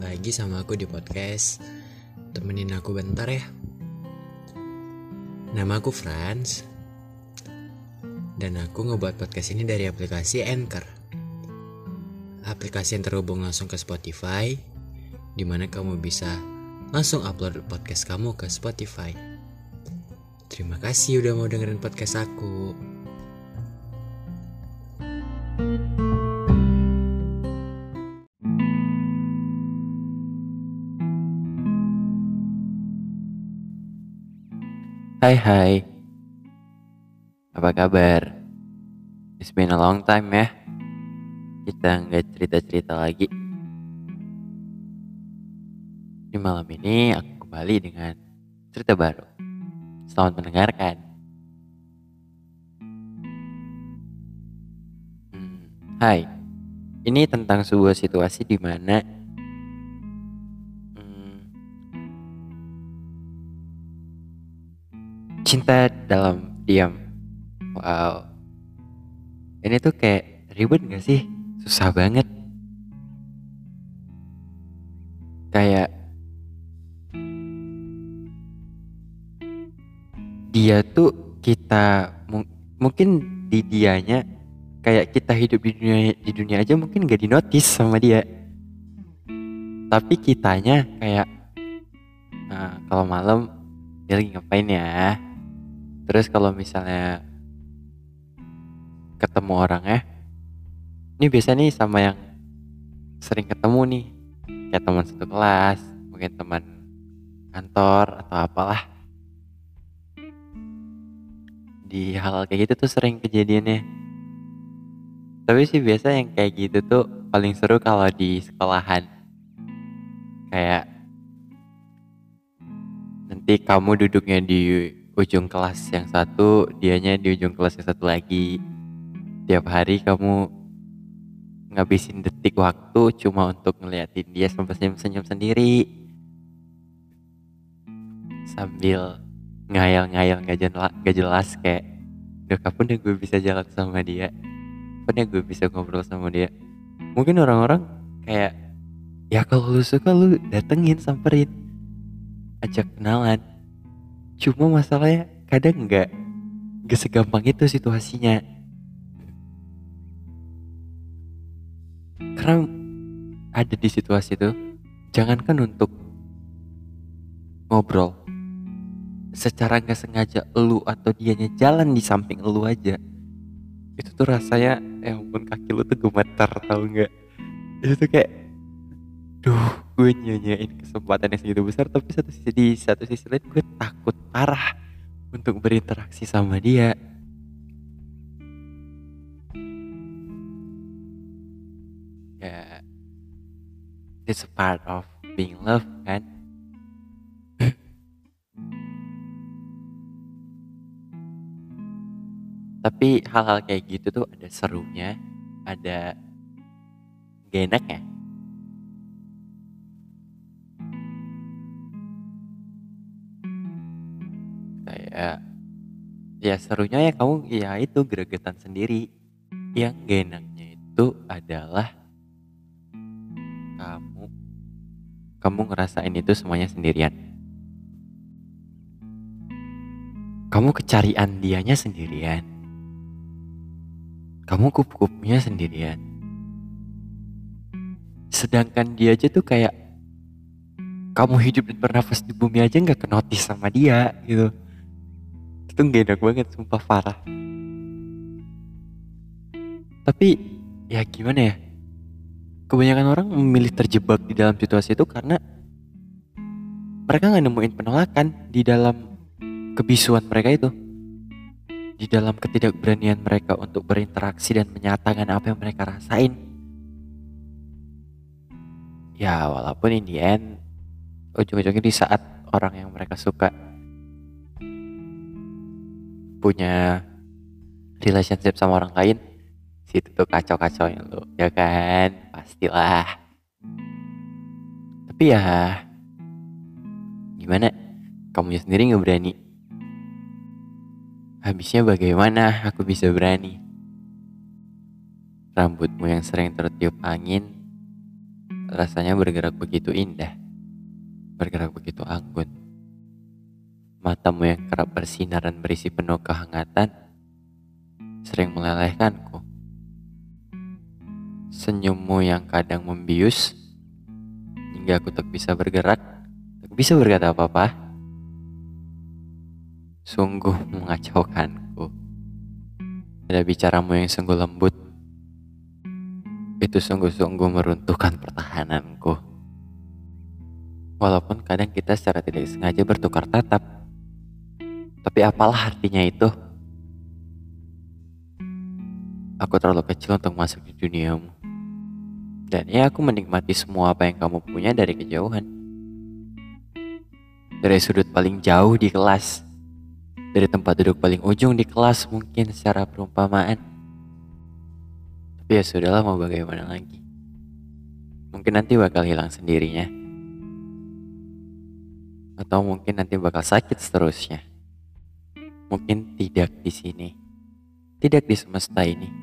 lagi sama aku di podcast. Temenin aku bentar ya. Nama aku Franz. Dan aku ngebuat podcast ini dari aplikasi Anchor. Aplikasi yang terhubung langsung ke Spotify Di mana kamu bisa langsung upload podcast kamu ke Spotify. Terima kasih udah mau dengerin podcast aku Hai hai. Apa kabar? It's been a long time ya. Kita nggak cerita-cerita lagi. Di malam ini aku kembali dengan cerita baru. Selamat mendengarkan. Hmm, Hai. Ini tentang sebuah situasi di mana cinta dalam diam. Wow. Ini tuh kayak ribet gak sih? Susah banget. Kayak dia tuh kita mu- mungkin di dianya kayak kita hidup di dunia di dunia aja mungkin gak dinotis sama dia. Tapi kitanya kayak "Nah, kalau malam dia lagi ngapain ya? Terus kalau misalnya ketemu orang ya, ini biasa nih sama yang sering ketemu nih, kayak teman satu kelas, mungkin teman kantor atau apalah. Di hal kayak gitu tuh sering kejadiannya. Tapi sih biasa yang kayak gitu tuh paling seru kalau di sekolahan. Kayak nanti kamu duduknya di ujung kelas yang satu, dianya di ujung kelas yang satu lagi. Tiap hari kamu ngabisin detik waktu cuma untuk ngeliatin dia sampai senyum-senyum sendiri. Sambil ngayal-ngayal gak jelas, gak jelas kayak Duh kapan deh gue bisa jalan sama dia Kapan ya gue bisa ngobrol sama dia Mungkin orang-orang kayak Ya kalau lu suka lu datengin samperin Ajak kenalan Cuma masalahnya kadang nggak nggak segampang itu situasinya. Karena ada di situasi itu, jangankan untuk ngobrol, secara nggak sengaja elu atau dianya jalan di samping elu aja, itu tuh rasanya, ya ampun kaki lu tuh gemetar tau nggak? Itu tuh kayak, duh gue nyanyain kesempatan yang segitu besar tapi satu sisi di satu sisi lain gue takut parah untuk berinteraksi sama dia. Ya it's a part of being love kan? Tapi hal-hal kayak gitu tuh ada serunya ada gak enaknya kayak ya serunya ya kamu ya itu gregetan sendiri. Yang gak enaknya itu adalah kamu. Kamu ngerasain itu semuanya sendirian. Kamu kecarian dianya sendirian. Kamu kup-kupnya sendirian. Sedangkan dia aja tuh kayak kamu hidup dan bernafas di bumi aja nggak kenotis sama dia gitu itu gak enak banget sumpah parah. Tapi ya gimana ya? Kebanyakan orang memilih terjebak di dalam situasi itu karena mereka nggak nemuin penolakan di dalam kebisuan mereka itu. Di dalam ketidakberanian mereka untuk berinteraksi dan menyatakan apa yang mereka rasain. Ya walaupun in the end ujung-ujungnya di saat orang yang mereka suka punya relationship sama orang lain situ tuh kacau-kacau yang lu ya kan? Pastilah. Tapi ya gimana? Kamu sendiri nggak berani. Habisnya bagaimana aku bisa berani? Rambutmu yang sering tertiup angin rasanya bergerak begitu indah, bergerak begitu anggun. Matamu yang kerap bersinar dan berisi penuh kehangatan sering melelehkanku. Senyummu yang kadang membius hingga aku tak bisa bergerak, tak bisa berkata apa-apa. Sungguh mengacaukanku. Ada bicaramu yang sungguh lembut. Itu sungguh-sungguh meruntuhkan pertahananku. Walaupun kadang kita secara tidak sengaja bertukar tatap. Tapi apalah artinya itu? Aku terlalu kecil untuk masuk di duniamu. Dan ya aku menikmati semua apa yang kamu punya dari kejauhan. Dari sudut paling jauh di kelas. Dari tempat duduk paling ujung di kelas mungkin secara perumpamaan. Tapi ya sudahlah mau bagaimana lagi. Mungkin nanti bakal hilang sendirinya. Atau mungkin nanti bakal sakit seterusnya. Mungkin tidak di sini. Tidak di semesta ini